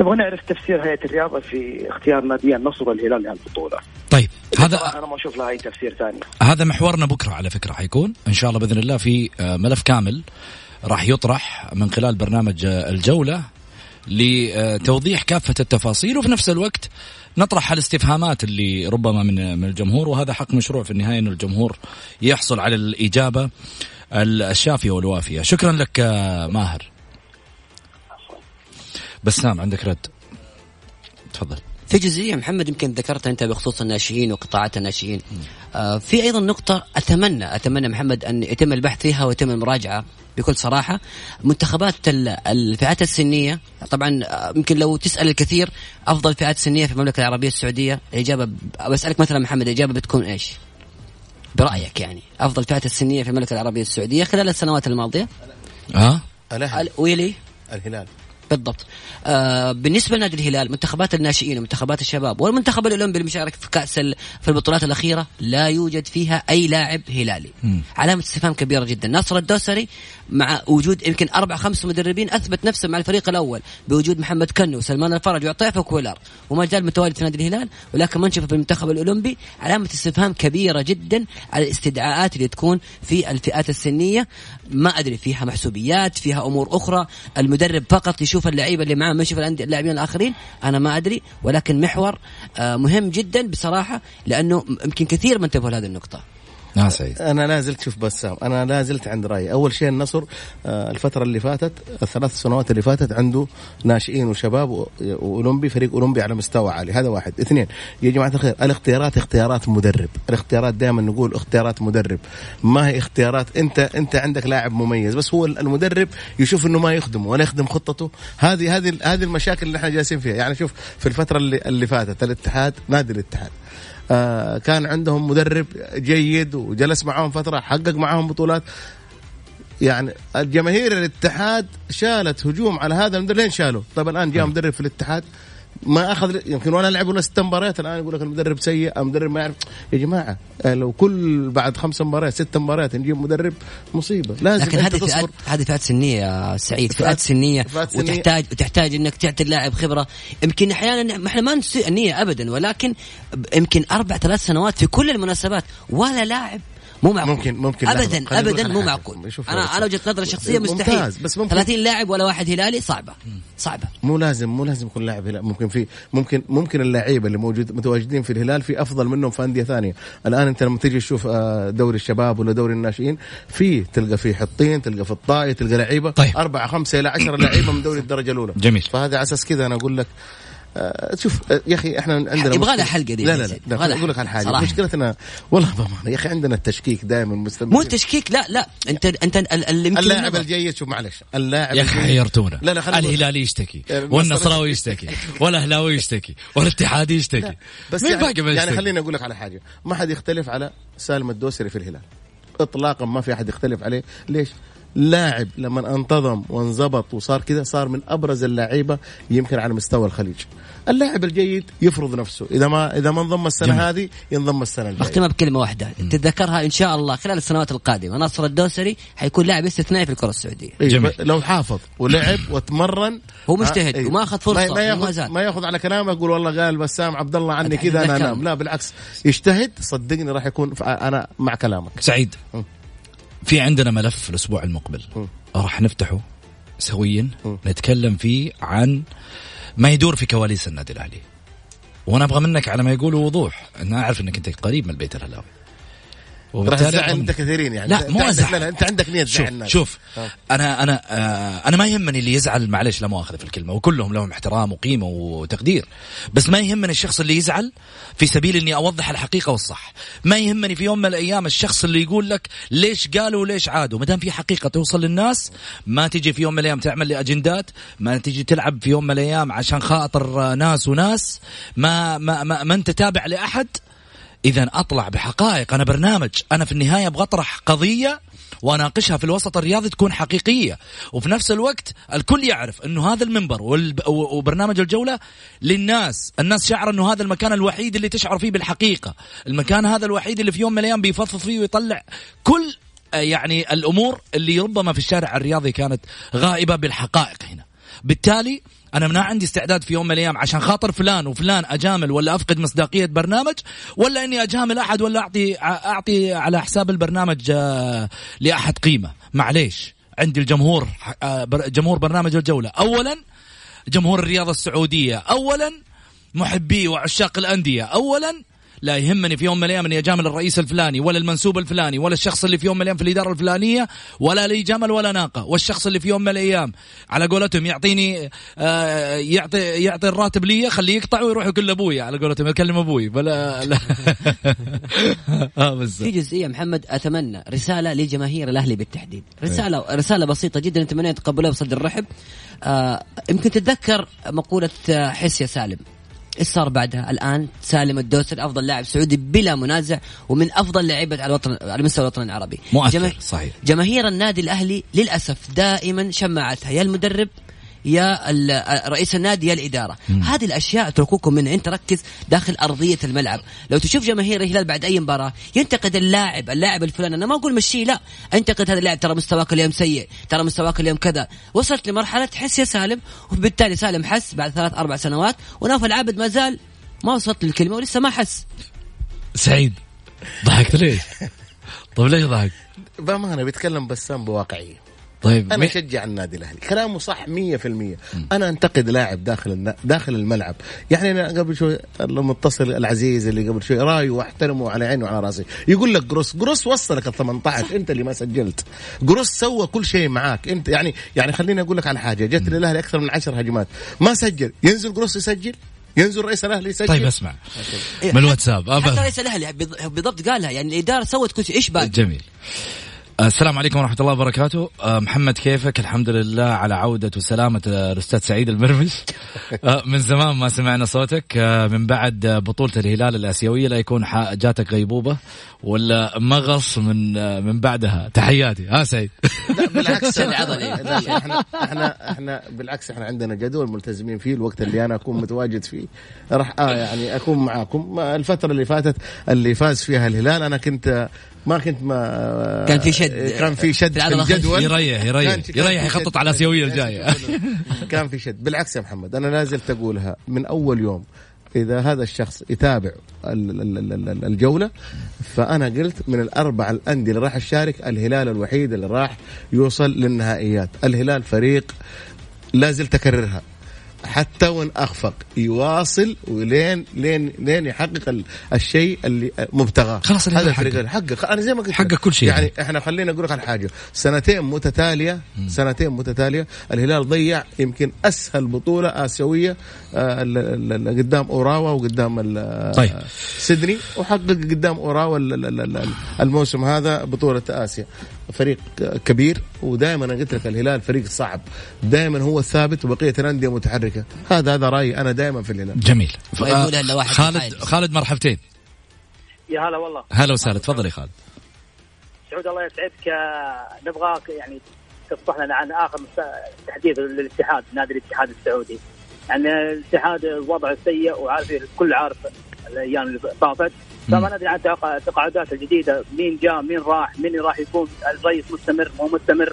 نبغى نعرف تفسير هيئة الرياضة في اختيار نادي النصر والهلال لهالبطوله طيب هذا أنا ما أشوف لها أي تفسير ثاني. هذا محورنا بكرة على فكرة حيكون. إن شاء الله بإذن الله في آه، ملف كامل راح يطرح من خلال برنامج آه، الجولة لتوضيح كافة التفاصيل وفي نفس الوقت نطرح الاستفهامات اللي ربما من من الجمهور وهذا حق مشروع في النهاية إنه الجمهور يحصل على الإجابة الشافية والوافية. شكرا لك آه، ماهر. بسام عندك رد؟ تفضل. في جزئية محمد يمكن ذكرتها أنت بخصوص الناشئين وقطاعات الناشئين. آه في أيضا نقطة اتمنى أتمنى محمد أن يتم البحث فيها ويتم المراجعة. بكل صراحة. منتخبات ال- الفئات السنية طبعا آه، يمكن لو تسأل الكثير أفضل فئات سنية في المملكة العربية السعودية الاجابه بسالك مثلا محمد الاجابه بتكون إيش؟ برأيك يعني أفضل فئات السنية في المملكة العربية السعودية خلال السنوات الماضية؟ ها ال- ويلي؟ الهلال. بالضبط. آه بالنسبة لنادي الهلال منتخبات الناشئين ومنتخبات الشباب والمنتخب الأولمبي المشارك في كأس في البطولات الأخيرة لا يوجد فيها أي لاعب هلالي. مم. علامة استفهام كبيرة جدا. ناصر الدوسري مع وجود يمكن أربع خمس مدربين أثبت نفسه مع الفريق الأول بوجود محمد كنو وسلمان الفرج وعطيف وكويلر وما زال متواجد في نادي الهلال ولكن ما نشوفه في المنتخب الأولمبي. علامة استفهام كبيرة جدا على الاستدعاءات اللي تكون في الفئات السنية. ما أدري فيها محسوبيات فيها أمور أخرى. المدرب فقط يشوف اللعيبة اللي معاه ما يشوف اللاعبين الآخرين أنا ما أدري ولكن محور آه، مهم جدا بصراحة لأنه يمكن كثير ما انتبهوا لهذه النقطة. يا سعيد. أنا لا زلت شوف بسام أنا لا زلت عند رأيي. أول شيء النصر آه، الفترة اللي فاتت الثلاث سنوات اللي فاتت عنده ناشئين وشباب وأولمبي فريق أولمبي على مستوى عالي. هذا واحد. اثنين يا جماعة الخير الاختيارات اختيارات مدرب. الاختيارات دائما نقول اختيارات مدرب. ما هي اختيارات؟ أنت أنت عندك لاعب مميز بس هو المدرب يشوف إنه ما يخدمه ولا يخدم خطته. هذه هذه هذه المشاكل اللي إحنا جالسين فيها. يعني شوف في الفترة اللي اللي فاتت الاتحاد نادي الاتحاد. آه، كان عندهم مدرب جيد وجلس معاهم فترة حقق معاهم بطولات. يعني الجماهير الاتحاد شالت هجوم على هذا المدرب. لين شالوا طيب الآن جاء مدرب في الاتحاد. ما أخذ يمكن ولا لعب ولا ست مباريات الآن يقول لك المدرب سيء المدرب ما يعرف. يا جماعة آه، لو كل بعد خمس مباريات ست مباريات نجيب مدرب مصيبة. لازم لكن هذه فئات هذه فئات سنية يا سعيد فئات- سنية. وتحتاج وتحتاج إنك تعطي اللاعب خبرة. يمكن أحيانا ما إحنا ما نسيء النية ابدا ولكن يمكن أربع ثلاث سنوات في كل المناسبات ولا لاعب مو معقول ممكن- ممكن. ابدا ابدا مو. معقول أنا أنا. وجهة نظري الشخصيه مستحيل ممتاز، بس ممكن- 30 لاعب ولا واحد هلالي صعبة صعبة مو لازم مو لازم يكون لاعب هلال ممكن في ممكن ممكن اللعيبة اللي موجود متواجدين في الهلال في أفضل منهم في أندية ثانية الآن أنت لما تيجي تشوف آه، دوري الشباب ولا دوري الناشئين في تلقى في حطين تلقى في الطائي تلقى لعيبة طيب. أربعة خمسة إلى عشرة لعيبة من دوري الدرجة الأولى جميل. فهذا على أساس كذا أنا أقول لك شوف آه، يا أخي إحنا عندنا يبغى لها حلقة دي لا لا لا, أقول لك على. حاجة. صراحة. مشكلتنا والله بامانه يا أخي عندنا التشكيك دائما مستمر. مو تشكيك لا لا. انت أنت ال- اللي يمكن اللاعب. الجيد شوف معلش. اللاعب يا أخي حيرتونا. لا لا الهلالي يشتكي النصر- والنصراوي يشتكي. والأهلاوي يشتكي والاتحادي يشتكي. بس مين يعني, باقي يعني يشتكي؟ خليني أقول لك على حاجة. ما حد يختلف على سالم الدوسري في الهلال. اطلاقا ما في أحد يختلف عليه. ليش؟ لاعب لما انتظم وانضبط وصار كذا صار من أبرز اللعيبة يمكن على مستوى الخليج اللاعب الجيد يفرض نفسه إذا ما إذا ما انضم السنة جميل. هذه ينضم السنة الجاية بختمها بكلمة واحدة تتذكرها إن شاء الله خلال السنوات القادمة ناصر الدوسري حيكون لاعب استثنائي في الكرة السعودية إيه، جميل. لو حافظ ولعب وتمرن هو مجتهد إيه. وما أخذ فرصة ما, ياخذ. ما ياخذ على كلامه يقول والله قال بسام عبد الله عني. كذا أنا أنام لا بالعكس يجتهد صدقني راح يكون أنا مع كلامك سعيد. في عندنا ملف الأسبوع المقبل. راح نفتحه سويا. نتكلم فيه عن ما يدور في كواليس النادي الأهلي. وأنا أبغى منك على ما يقولوا وضوح أنا أعرف إنك أنت قريب من البيت الهلاوي راح تزعل أنت كثيرين يعني. لا مو أزعل. أنت عندك نية شوف تزعل الناس شوف آه. أنا أنا آه أنا ما يهمني اللي يزعل معلش لا مؤاخذة في الكلمة وكلهم لهم احترام وقيمة وتقدير. بس ما يهمني الشخص اللي يزعل في سبيل إني أوضح الحقيقة والصح. ما يهمني في يوم من الأيام الشخص اللي يقول لك ليش قالوا وليش عادوا. ما دام في حقيقة توصل للناس ما تجي في يوم من الأيام تعمل لي اجندات ما تجي تلعب في يوم من الأيام عشان خاطر ناس وناس ما ما ما, ما أنت تابع لأحد اذا أطلع بحقائق. أنا برنامج. أنا في النهاية أبغى أطرح قضية وأناقشها في الوسط الرياضي تكون حقيقية. وفي نفس الوقت الكل يعرف إنه هذا المنبر وبرنامج الجولة للناس. الناس شعر إنه هذا المكان الوحيد اللي تشعر فيه بالحقيقة. المكان هذا الوحيد اللي في يوم من الأيام بيفضفض فيه ويطلع كل آه، يعني الأمور اللي ربما في الشارع الرياضي كانت غائبة بالحقائق هنا. بالتالي أنا ما عندي استعداد في يوم من الأيام عشان خاطر فلان وفلان أجامل ولا أفقد مصداقية برنامج ولا إني أجامل أحد ولا اعطي أعطي على حساب البرنامج آه، لأحد قيمة. معليش. عندي الجمهور آه، جمهور برنامج الجولة. اولا جمهور الرياضة السعودية. اولا محبي وعشاق الأندية. اولا لا يهمني في يوم من الأيام اني اجامل الرئيس الفلاني ولا المنسوب الفلاني ولا الشخص اللي في يوم من الأيام في الإدارة الفلانية ولا لي جمل ولا ناقة والشخص اللي في يوم من الأيام. على قولتهم يعطيني آه يعطي يعطي الراتب لي خليه يقطع ويروح يقول لأبوي على قولتهم يكلم أبوي. ولا لا. (laughs) بس في جزئية محمد أتمنى رسالة لجماهير الأهلي بالتحديد. رسالة رسالة بسيطة جدا أتمنى يتقبلوها بصدر رحب. آه يمكن تتذكر مقولة آه، حس يا سالم. إيش صار بعدها. الآن سالم الدوسري افضل لاعب سعودي بلا منازع ومن أفضل لعيبة على الوطن على مستوى الوطن العربي. مؤثر جما- صحيح. جماهير النادي الأهلي للأسف دائما شماعتها يا المدرب يا ال- رئيس النادي يا الإدارة. مم. هذه الأشياء اتركوكم منها. أنت ركز داخل أرضية الملعب. لو تشوف جماهير الهلال بعد أي مباراة ينتقد اللاعب اللاعب الفلاني. أنا ما أقول مشيه لا. أنتقد هذا اللاعب. ترى مستواك اليوم سيء. ترى مستواك اليوم كذا. وصلت لمرحلة تحس يا سالم. وبالتالي سالم حس بعد ثلاث أربع سنوات. ونواف العابد ما زال ما وصلت للكلمة ولسه ما حس. سعيد. ضحكت ليش؟ طيب ليش ضحك؟ بأمانة بيتكلم بسام بواقعية. طيب أنا مي- أشجع النادي الأهلي. كلامه صح 100% أنا أنتقد لاعب داخل النا... داخل الملعب. يعني أنا قبل شوي المتصل العزيز اللي قبل شوي رأيه واحترمه على عيني وعلى رأسي. يقول لك جروس جروس وصلك ال 18 أنت اللي ما سجلت. جروس سوى كل شيء معاك. أنت يعني يعني خليني أقول لك على حاجة. جت للأهلي أكثر من 10 هجمات. ما سجل. ينزل جروس يسجل؟ ينزل رئيس الأهلي يسجل؟ طيب اسمع. من الواتساب. حتى. رئيس الأهلي بالض- بالضبط قالها. يعني الاداره سوت كل شيء. إيش باقي جميل. السلام عليكم ورحمة الله وبركاته. آه، محمد كيفك؟ الحمد لله على عودة وسلامة آه، الأستاذ سعيد المرمش. آه، من زمان ما سمعنا صوتك. من بعد بطولة الهلال الآسيوية لا يكون جاتك غيبوبة ولا مغص من من بعدها. تحياتي. ها سعيد؟ لا بالعكس عضلي. (laughs) إحنا إحنا إحنا بالعكس إحنا عندنا جدول ملتزمين فيه الوقت اللي أنا أكون متواجد فيه. راح آه يعني أكون معاكم. الفترة اللي فاتت اللي فاز فيها الهلال أنا كنت ما كنت ما كان في شد. كان في شد في الجدول. يريح يريح. كان- يريح يخطط. على الآسيوية الجاية. (laughs) كان في شد. بالعكس يا محمد أنا لا زلت اقولها من أول يوم. إذا هذا الشخص يتابع ال- ال- ال- ال- الجولة فأنا قلت من الأربع الأندية اللي راح تشارك الهلال الوحيد اللي راح يوصل للنهائيات. الهلال فريق لا زلت أكررها. حتى وإن أخفق يواصل ولين لين لين يحقق ال- الشيء اللي مبتغاه خلاص هذا الفريق حقق. أنا زي ما قلت حقق. كل شيء. يعني إحنا خلينا أقول لك على حاجة سنتين متتالية سنتين متتالية الهلال ضيع يمكن أسهل بطولة آسيوية آه، قدام أوراوا وقدام طيب. سيدني وحقق قدام أوراوا ال- ال- ال- ال- الموسم هذا بطولة آسيا فريق كبير ودائما أنا قلت لك الهلال فريق صعب. دائما هو الثابت وبقية الأندية متحركة. هذا هذا رأيي أنا دائما في الهلال. جميل. واحد خالد. خالد مرحبتين. يا هلا والله. هلا وسهلا. تفضل يا خالد. سعود الله يسعدك. نبغاك يعني تفصح لنا عن آخر تحديث للاتحاد نادي الاتحاد السعودي. يعني الاتحاد وضعه سيء وعارف الكل عارف الأيام اللي طافت فما ندري عن تق- التقاعدات الجديدة. مين جاء مين راح مين راح يكون الرئيس مستمر مو مستمر.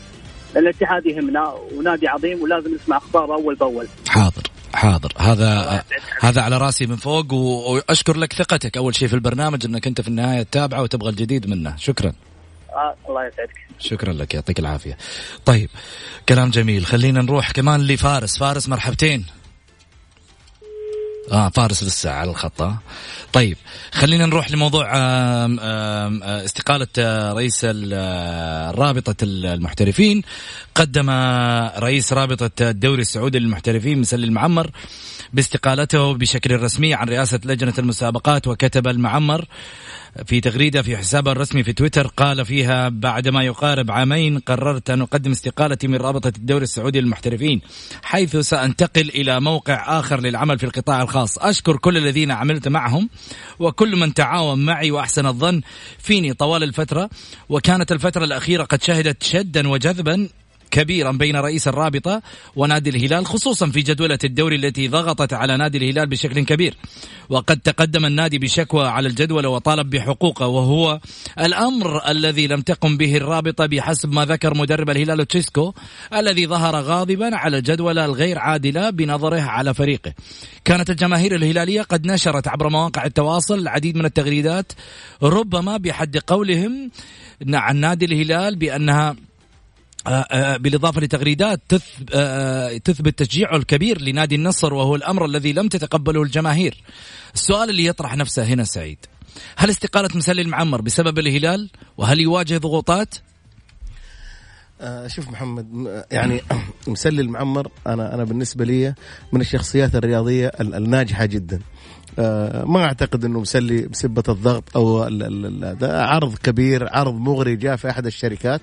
لأن الاتحاد يهمنا ونادي عظيم ولازم نسمع اخباره أول بأول. حاضر حاضر. هذا هذا على راسي من فوق وأشكر لك ثقتك أول شيء في البرنامج إنك أنت في النهاية تتابعه وتبغى الجديد منه. شكرا. آه الله يسعدك. شكرا لك يعطيك العافية. طيب كلام جميل. خلينا نروح كمان لفارس. فارس مرحبتين. آه فارس لسه على الخط. طيب خلينا نروح لموضوع آم آم آه، استقالة آه، رئيس آه، رابطة المحترفين قدم رئيس رابطة الدوري السعودي للمحترفين مسلي المعمر باستقالته بشكل رسمي عن رئاسة لجنة المسابقات وكتب المعمر في تغريدة في حسابه الرسمي في تويتر قال فيها بعدما يقارب عامين قررت أن أقدم استقالتي من رابطة الدوري السعودي للمحترفين حيث سأنتقل إلى موقع آخر للعمل في القطاع الخاص. أشكر كل الذين عملت معهم وكل من تعاون معي وأحسن الظن فيني طوال الفترة وكانت الفترة الأخيرة قد شهدت شدا وجذبا كبيرا بين رئيس الرابطة ونادي الهلال خصوصا في جدولة الدوري التي ضغطت على نادي الهلال بشكل كبير. وقد تقدم النادي بشكوى على الجدولة وطالب بحقوقه وهو الأمر الذي لم تقم به الرابطة بحسب ما ذكر مدرب الهلال تشيسكو الذي ظهر غاضبا على الجدولة الغير عادلة بنظره على فريقه. كانت الجماهير الهلالية قد نشرت عبر مواقع التواصل العديد من التغريدات ربما بحد قولهم عن نادي الهلال بأنها بالإضافة لتغريدات آه، تثبت تشجيعه الكبير لنادي النصر وهو الأمر الذي لم تتقبله الجماهير. السؤال اللي يطرح نفسه هنا سعيد. هل استقالة مسلي المعمر بسبب الهلال؟ وهل يواجه ضغوطات؟ آه شوف محمد م- يعني (clears throat) مسلي المعمر أنا أنا بالنسبة لي من الشخصيات الرياضية ال- الناجحة جدا آه ما أعتقد إنه مسلي بسبة الضغط أو ال- ال- ال- ده عرض كبير عرض مغري جاء في أحد الشركات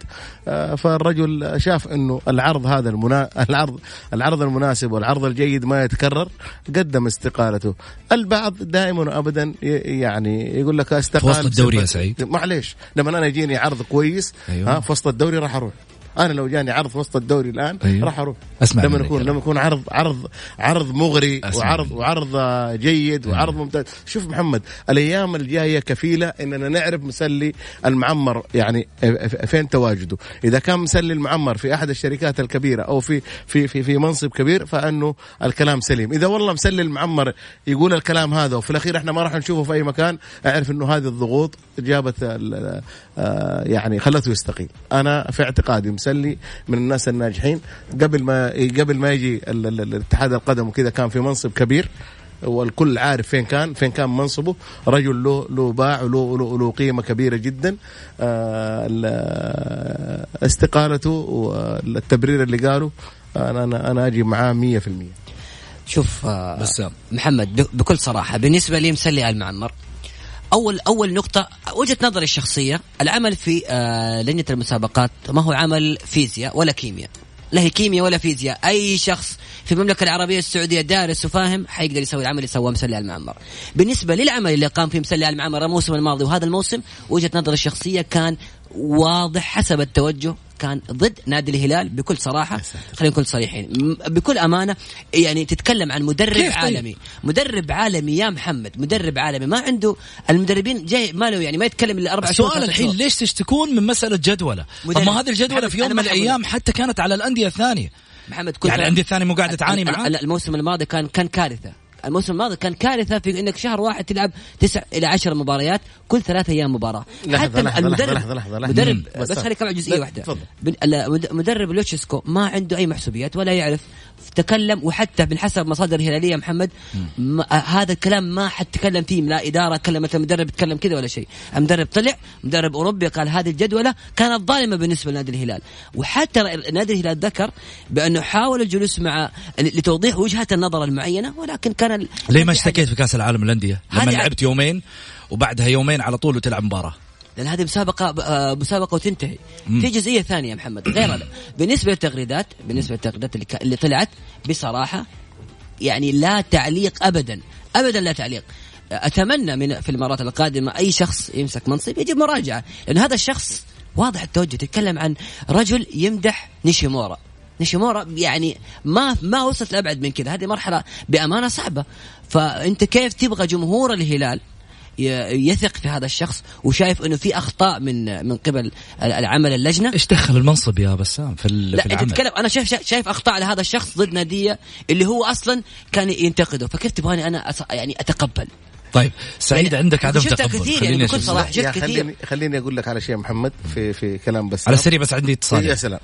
آه فالرجل شاف إنه العرض هذا المنا... (laughs) العرض العرض المناسب والعرض الجيد ما يتكرر قدم استقالته البعض دائما وابدا ي- يعني يقول لك أستقال في وسط الدوري يا سعيد. معليش لما أنا يجيني عرض كويس أيوه. ها في وسط الدوري راح أروح أنا لو جاني عرض وسط الدوري الآن أيوه. راح أروح أسمع لما يكون. لما يكون عرض عرض عرض مغري وعرض منك. وعرض جيد وعرض ممتاز شوف محمد الأيام الجاية كفيلة إننا نعرف مسلي المعمر يعني فين تواجده إذا كان مسلي المعمر في أحد الشركات الكبيرة أو في في في في منصب كبير فإنه الكلام سليم إذا والله مسلي المعمر يقول الكلام هذا وفي الأخير إحنا ما راح نشوفه في أي مكان أعرف إنه هذه الضغوط جابت آه، يعني خلته يستقيل أنا في اعتقادي مسلي من الناس الناجحين. قبل ما قبل ما يجي ال- ال- الاتحاد القدم وكذا كان في منصب كبير والكل عارف فين كان فين كان منصبه. رجل له له باع وله له, له قيمة كبيرة جدا. آه، ال- استقالته والتبرير اللي قاله أنا أنا أنا أجي معاه 100% شوف آه بسام. محمد ب- بكل صراحة بالنسبة لي مسلي آل معمر. اول أول نقطة وجهة نظري الشخصية العمل في آه لجنة المسابقات ما هو عمل فيزياء ولا كيمياء. لا هي كيمياء ولا فيزياء. أي شخص في المملكة العربية السعودية دارس وفاهم حيقدر يسوي العمل اللي سواه مسلي المعمر. بالنسبة للعمل اللي قام فيه مسلي المعمر الموسم الماضي وهذا الموسم وجهة نظري الشخصية كان واضح حسب التوجه كان ضد نادي الهلال بكل صراحة. خلينا نكون صريحين. بكل أمانة يعني تتكلم عن مدرب كيف طيب؟ عالمي. مدرب عالمي يا محمد مدرب عالمي. ما عنده المدربين جاي ما له يعني ما يتكلم إلا أربع شهور السؤال ثلاث الحين. ليش تشتكون من مسألة جدولة؟ طب. ما هذه الجدولة في يوم من الأيام حتى كانت على الأندية الثانية. محمد كل يعني الأندية الثانية مو قاعدة تعاني معاه الموسم الماضي كان كان كارثة. الموسم الماضي كان كارثة في إنك شهر واحد تلعب تسع إلى عشر مباريات كل ثلاث أيام مباراة. لحظة، لحظة، المدرب لحظة، لحظة، لحظة. مدرب. بس بس خليك على جزئية واحدة. مدرب لوتشسكو ما عنده أي محسوبيات ولا يعرف. تكلم وحتى من حسب مصادر هلاليه محمد ما آه هذا الكلام ما حد تكلم فيه لا إدارة كلمت المدرب تكلم كذا ولا شيء. المدرب طلع مدرب أوروبي قال هذه الجدولة كانت ظالمة بالنسبة لنادي الهلال. وحتى نادي الهلال ذكر بأنه حاول الجلوس مع لتوضيح وجهه النظر المعينة ولكن كان ليه ما اشتكيت في كأس العالم للأندية؟ لما لعبت يومين وبعدها يومين على طول وتلعب مباراة. لأن هذه مسابقة آه، مسابقة وتنتهي. مم. في جزئية ثانية يا محمد غير هذا. بالنسبة للتغريدات بالنسبة للتغريدات اللي, ك- اللي طلعت بصراحة يعني لا تعليق ابدا ابدا لا تعليق. أتمنى من في المرات القادمة أي شخص يمسك منصب يجب مراجعة لأن هذا الشخص واضح التوجه تتكلم عن رجل يمدح نيشيمورا. نيشيمورا يعني ما ما وصلت لأبعد من كذا. هذه مرحلة بأمانة صعبة. فأنت كيف تبغى جمهور الهلال يثق في هذا الشخص وشايف إنه في أخطاء من من قبل العمل اللجنة؟ إيش دخل المنصب يا بسام في, ال- لا في العمل؟ تتكلم أنا شايف شايف أخطاء على هذا الشخص ضد نادية اللي هو أصلا كان ينتقده. فكيف تبغاني أنا. يعني أتقبل؟ طيب سعيد يعني عندك عدم تقبل. كثير يعني خليني بكل. صراحة. شفت كثير. خليني خليني أقول لك على شيء محمد في في كلام بس. على السريع بس عندي اتصال. يا سلام.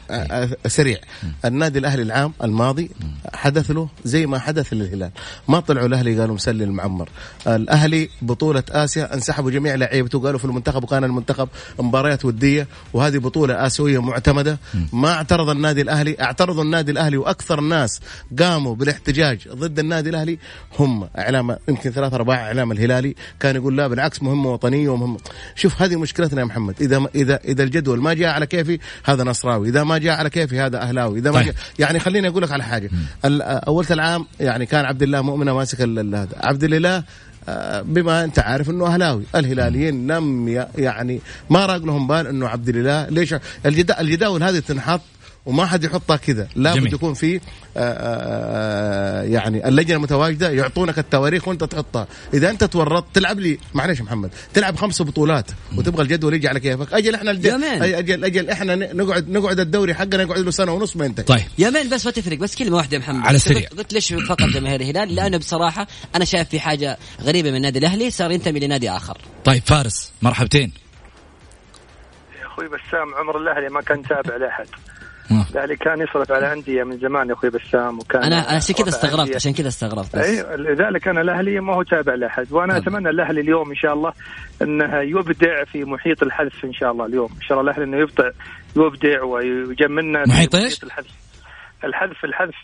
سريع. النادي الأهلي العام الماضي حدث له زي ما حدث للهلال. ما طلعوا الأهلي قالوا مسلي المعمر. الأهلي بطولة آسيا انسحبوا جميع لعيبته قالوا في المنتخب وكان المنتخب مباريات ودية وهذه بطولة آسيوية معتمدة. ما اعترض النادي الأهلي اعترضوا النادي الأهلي وأكثر الناس قاموا بالاحتجاج ضد النادي الأهلي هم إعلام يمكن ثلاث أرباع إعلام الهلالي كان يقول لا بالعكس مهمة وطنية ومهمة. شوف هذه مشكلتنا يا محمد. إذا اذا إذا الجدول ما جاء على كيفي هذا نصراوي. إذا ما جاء على كيفي هذا أهلاوي. إذا ما طيب. جاء يعني خليني أقول لك على حاجة. اولت العام يعني كان عبد الله مؤمنه ماسك هذا. عبد الاله آه، بما أنت عارف إنه أهلاوي. الهلاليين لم يعني ما راق لهم بال إنه عبد الاله ليش؟ الجدا الجداول هذه تنحط وما حد يحطها كذا. لابد. يكون في آه، آه، يعني اللجنة متواجده يعطونك التواريخ وانت تحطها. إذا أنت تورطت تلعب لي معلش محمد تلعب خمس بطولات وتبغى الجدول يجي على كيفك. أجل إحنا الج... يا مان. أجل أجل إحنا ن- نقعد نقعد الدوري حقنا يقعد له سنة ونص ما ينتهي. طيب. يا مان بس ما تفرق بس كلمة واحدة يا محمد. على السريع. قلت ليش فقط جماهير الهلال؟ لأنه بصراحة أنا شايف في حاجة غريبة من النادي الأهلي صار ينتمي لنادي آخر. طيب فارس مرحبتين. يا أخوي بسام عمر الأهلي ما كان تابع لأحد. آه. الاهلي كان يصرف على أندية من زمان يا أخوي بسام وكان أنا عشان كذا استغربت. عشان كذا استغربت بس اي لذلك أنا الأهلي ما هو تابع لأحد وأنا أتمنى الأهلي اليوم إن شاء الله إنه يبدع في محيط الحذف إن شاء الله اليوم إن شاء الله الأهلي إنه يبدع يبدع ويجملنا في محيط إيش؟ الحذف الحذف الحذف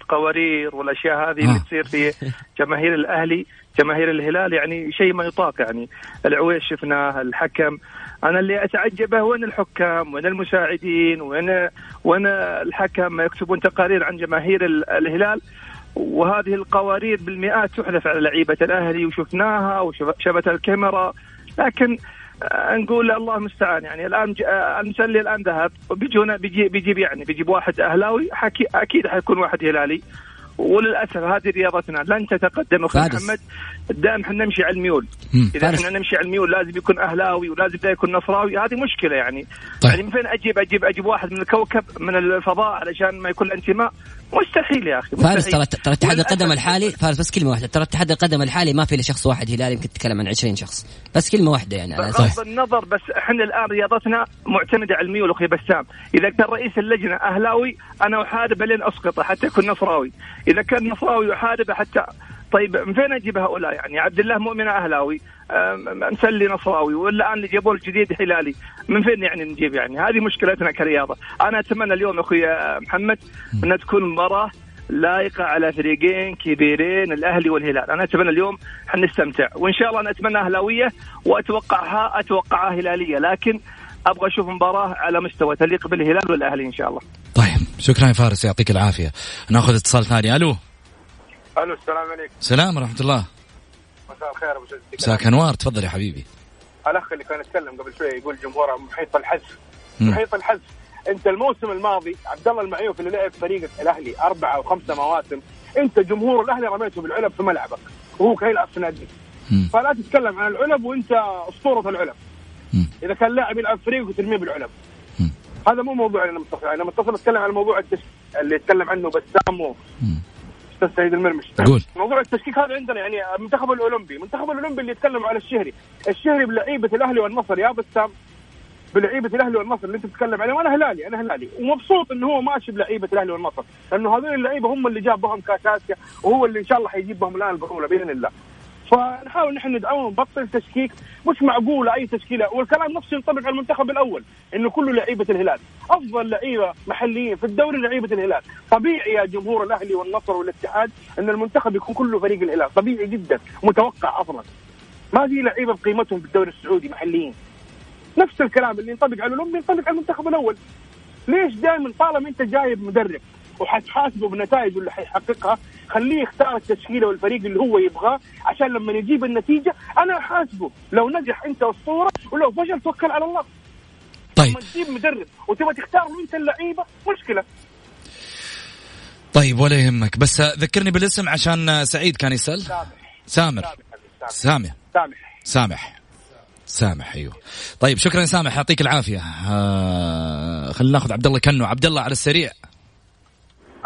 القوارير والأشياء هذه آه. اللي تصير في (laughs) جماهير الأهلي جماهير الهلال يعني شيء ما يطاق يعني العويش شفناه الحكم أنا اللي أتعجبه وين الحكام وين المساعدين وين وين الحكم يكتبون تقارير عن جماهير ال- الهلال. وهذه القوارير بالمئات تحذف على لعيبة الأهلي وشفناها وشبت الكاميرا. لكن آه، نقول الله المستعان. يعني الآن آه، المسلي الآن ذهب. وبيجونا بيجي بيجيب يعني بيجيب واحد أهلاوي أكيد حيكون واحد هلالي. وللأسف هذه رياضتنا لن تتقدم أخوي فارس. محمد دائما إحنا نمشي على الميول. إذا فارس. إحنا نمشي على الميول لازم يكون أهلاوي ولازم ده يكون نصراوي هذه مشكلة يعني طيب. يعني من فين أجيب أجيب أجيب واحد من الكوكب من الفضاء علشان ما يكون له انتماء مستحيل يا أخي فارس مستحيل. ترى ترى اتحاد القدم الحالي فارس بس كلمة واحدة ترى اتحاد القدم الحالي ما في إلا شخص واحد هلالي يمكن تتكلم عن 20 شخص بس كلمة واحدة يعني على أساس بغض النظر بس إحنا الآن رياضتنا معتمدة على الميول أخوي بسام، إذا كان رئيس اللجنة أهلاوي أنا احاربه لين اسقطه حتى يكون نصراوي، إذا كان نصراوي احاربه حتى طيب من فين أجيب هؤلاء يعني؟ عبد الله مؤمن أهلاوي مسلي نصراوي والآن اللي جابوه الجديد هلالي من فين يعني نجيب يعني؟ هذه مشكلتنا كرياضة. أنا أتمنى اليوم أخوي محمد انها تكون مباراة لايقه على فريقين كبيرين الأهلي والهلال، أنا أتمنى اليوم حنستمتع وإن شاء الله أنا أتمنى أهلاوية وأتوقعها أتوقعها هلالية. لكن أبغى أشوف مباراة على مستوى تليق بالهلال والأهلي إن شاء الله. طيب. شكرا يا فارس؟ يعطيك العافية. ناخذ اتصال ثاني. ألو؟ ألو السلام عليكم. سلام ورحمة الله. مساء الخير أبو مساك أنوار. تفضل يا حبيبي. الأخ اللي كان يتكلم قبل شوي يقول جمهور محيط الحذف. محيط الحذف أنت الموسم الماضي عبد الله المعيوف اللي لعب فريقك الأهلي اربعه أو خمسه مواسم أنت جمهور الأهلي رميته بالعلب في ملعبك. وهو كان يلعب في ناديك. فلا تتكلم عن العلب وأنت أسطورة العلب. إذا كان لاعب يلعب فريق وترميه بالعلب. هذا مو موضوع أنا متصل أنا متصل أتكلم عن موضوع التشكيك اللي يتكلم عنه بسام و-. أستاذ سعيد المرمش. قول. موضوع التشكيك هذا عندنا يعني المنتخب الأولمبي. المنتخب الأولمبي اللي يتكلم على الشهري. الشهري بلعيبة الأهلي والنصر. يا بسام. بلعيبة الأهلي والنصر اللي أنت تتكلم عليه وأنا هلالي. أنا هلالي. ومبسوط إنه هو ماشي بلعيبة الأهلي والنصر. لأنه هذول اللعيبة هم اللي جاب بهم كاس اسيا وهو اللي إن شاء الله حيجيب بهم الآن البطولة بإذن الله. فنحاول نحن ندعمهم ونبطل تشكيك مش معقوله أي تشكيلة. والكلام نفسه ينطبق على المنتخب الأول إنه كله لعيبة الهلال. أفضل لعيبة محليين في الدوري لعيبة الهلال. طبيعي يا جمهور الأهلي والنصر والاتحاد إن المنتخب يكون كله فريق الهلال. طبيعي جدا متوقع أصلا ما في لعيبة بقيمتهم في الدوري السعودي محليين. نفس الكلام اللي ينطبق على الأولمبي ينطبق على المنتخب الأول. ليش دائما طالما أنت جايب مدرب وحتحاسبه بنتائجه اللي حيحققها. خليه يختار التشكيلة والفريق اللي هو يبغاه عشان لما يجيب النتيجة أنا أحاسبه. لو نجح أنت أسطورة ولو فشل توكل على الله. طيب. لما تجيب مدرب وتبغى تختار انت اللعيبة مشكلة. طيب ولا يهمك. بس ذكرني بالاسم عشان سعيد كان يسأل. سامر سامح. سامح. سامح. سامح أيوه. طيب شكرا يا سامح يعطيك العافية. آه خلينا ناخذ عبد الله كنو. عبد الله على السريع.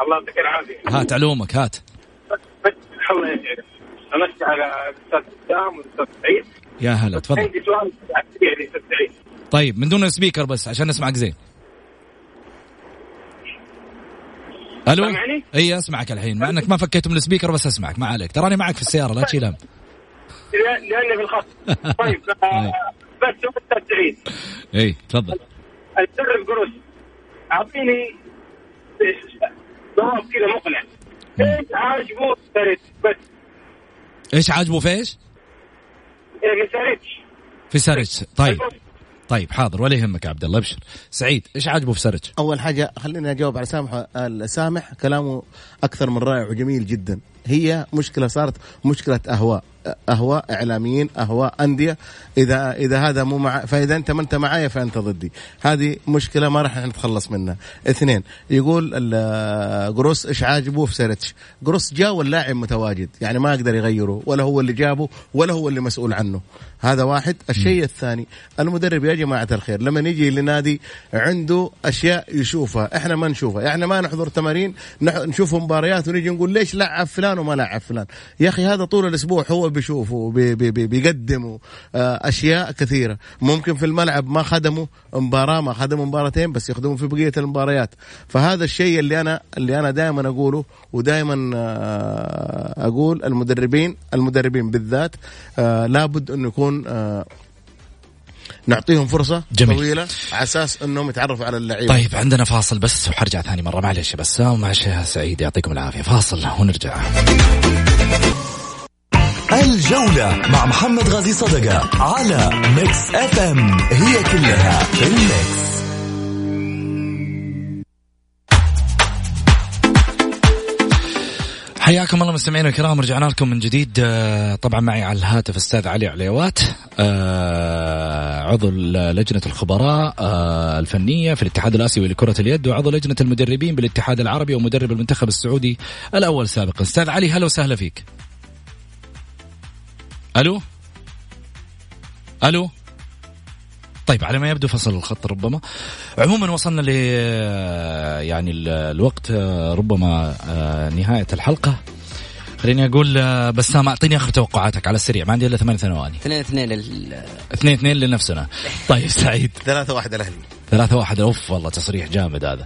الله يعطيك العافية. هات علومك هات. الله يسعدك امسي على الاستاذ بسام والاستاذ سعيد. يا هلا تفضل. عندي سؤال يعني سعيد. طيب من دون speaker بس عشان نسمعك زين. ألو؟ إي أسمعك الحين. مع إنك ما فكيت من ال speaker بس أسمعك ما عليك. تراني معك في السيارة لا تشيل هم. لأني في الخط. طيب (laughs) آه، بس شوف أستاذ سعيد. إي تفضل. المدرب قروش أعطيني جواب كذا مقنع. إيش عاجبه ساريتش بس. إيش عاجبه في إيش؟ إيه، ساريتش في سارج طيب. طيب حاضر. ولا يهمك يا عبد الله ابشر. سعيد إيش عاجبه في سارج؟ أول حاجة خليني أجاوب على سامح سامح. كلامه أكثر من رائع وجميل جدا. هي مشكلة صارت مشكلة أهواء أهواء إعلاميين أهواء أندية. إذا إذا هذا مو مع فإذا أنت ما أنت معايا فأنت ضدي. هذه مشكلة ما راح نتخلص منها. اثنين يقول جروس إيش عاجبه في سيرتش؟ جروس جاء واللاعب متواجد يعني ما يقدر يغيره ولا هو اللي جابه ولا هو اللي مسؤول عنه. هذا واحد. الشيء الثاني المدرب يا جماعة الخير لما يجي لنادي عنده أشياء يشوفها إحنا ما نشوفها. إحنا ما نحضر تمارين نشوف مباريات ونيجي نقول ليش لعب فلان فلان وما لاعب فلان. يا أخي هذا طول الأسبوع هو بيشوفه بي بي بي بيقدموا آه، أشياء كثيرة. ممكن في الملعب ما خدموا مباراة ما خدموا مباراتين بس يخدموا في بقية المباريات. فهذا الشيء اللي أنا اللي أنا دائما أقوله ودائما آه، أقول المدربين المدربين بالذات آه، لابد انه يكون نعطيهم فرصة جميل. طويلة على أساس إنهم يتعرفوا على اللعيبة. طيب عندنا فاصل بس وحرجع ثاني مرة. معلش بس معلش يا سعيد يعطيكم العافية. فاصل ونرجع. الجولة مع محمد غازي صدقة على Mix FM هي كلها في ال mix حياكم الله مستمعينا الكرام رجعنا لكم من جديد آه، طبعا معي على الهاتف أستاذ علي عليوات آه، عضو لجنة الخبراء آه، الفنية في الاتحاد الآسيوي لكرة اليد وعضو لجنة المدربين بالاتحاد العربي ومدرب المنتخب السعودي الأول سابقا. أستاذ علي هلا وسهلا فيك. ألو؟ ألو؟ طيب على ما يبدو فصل الخط ربما. عموما وصلنا ل يعني ال- الوقت آه، ربما آه، نهاية الحلقة. خليني أقول آه، بسام أعطيني آخر توقعاتك على السريع. ما عندي إلا ثمان ثواني اثنين اثنين لل- اثنين اثنين لنفسنا. طيب سعيد. ثلاثة واحد الاهلي ثلاثة واحد. أوف والله تصريح جامد هذا.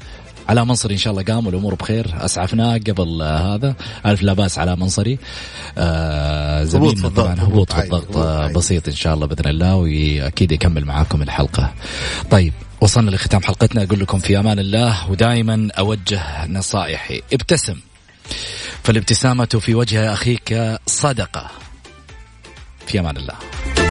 على منصري إن شاء الله قام والأمور بخير. اسعفناه قبل هذا. ألف لا بأس على منصري. آه زميلنا طبعا هبوط في الضغط آه،. بسيط إن شاء الله بإذن الله وأكيد يكمل معاكم الحلقة. طيب وصلنا لختام حلقتنا. أقول لكم في أمان الله ودائما أوجه نصائحي. ابتسم. فالابتسامة في وجه أخيك صدقة. في أمان الله.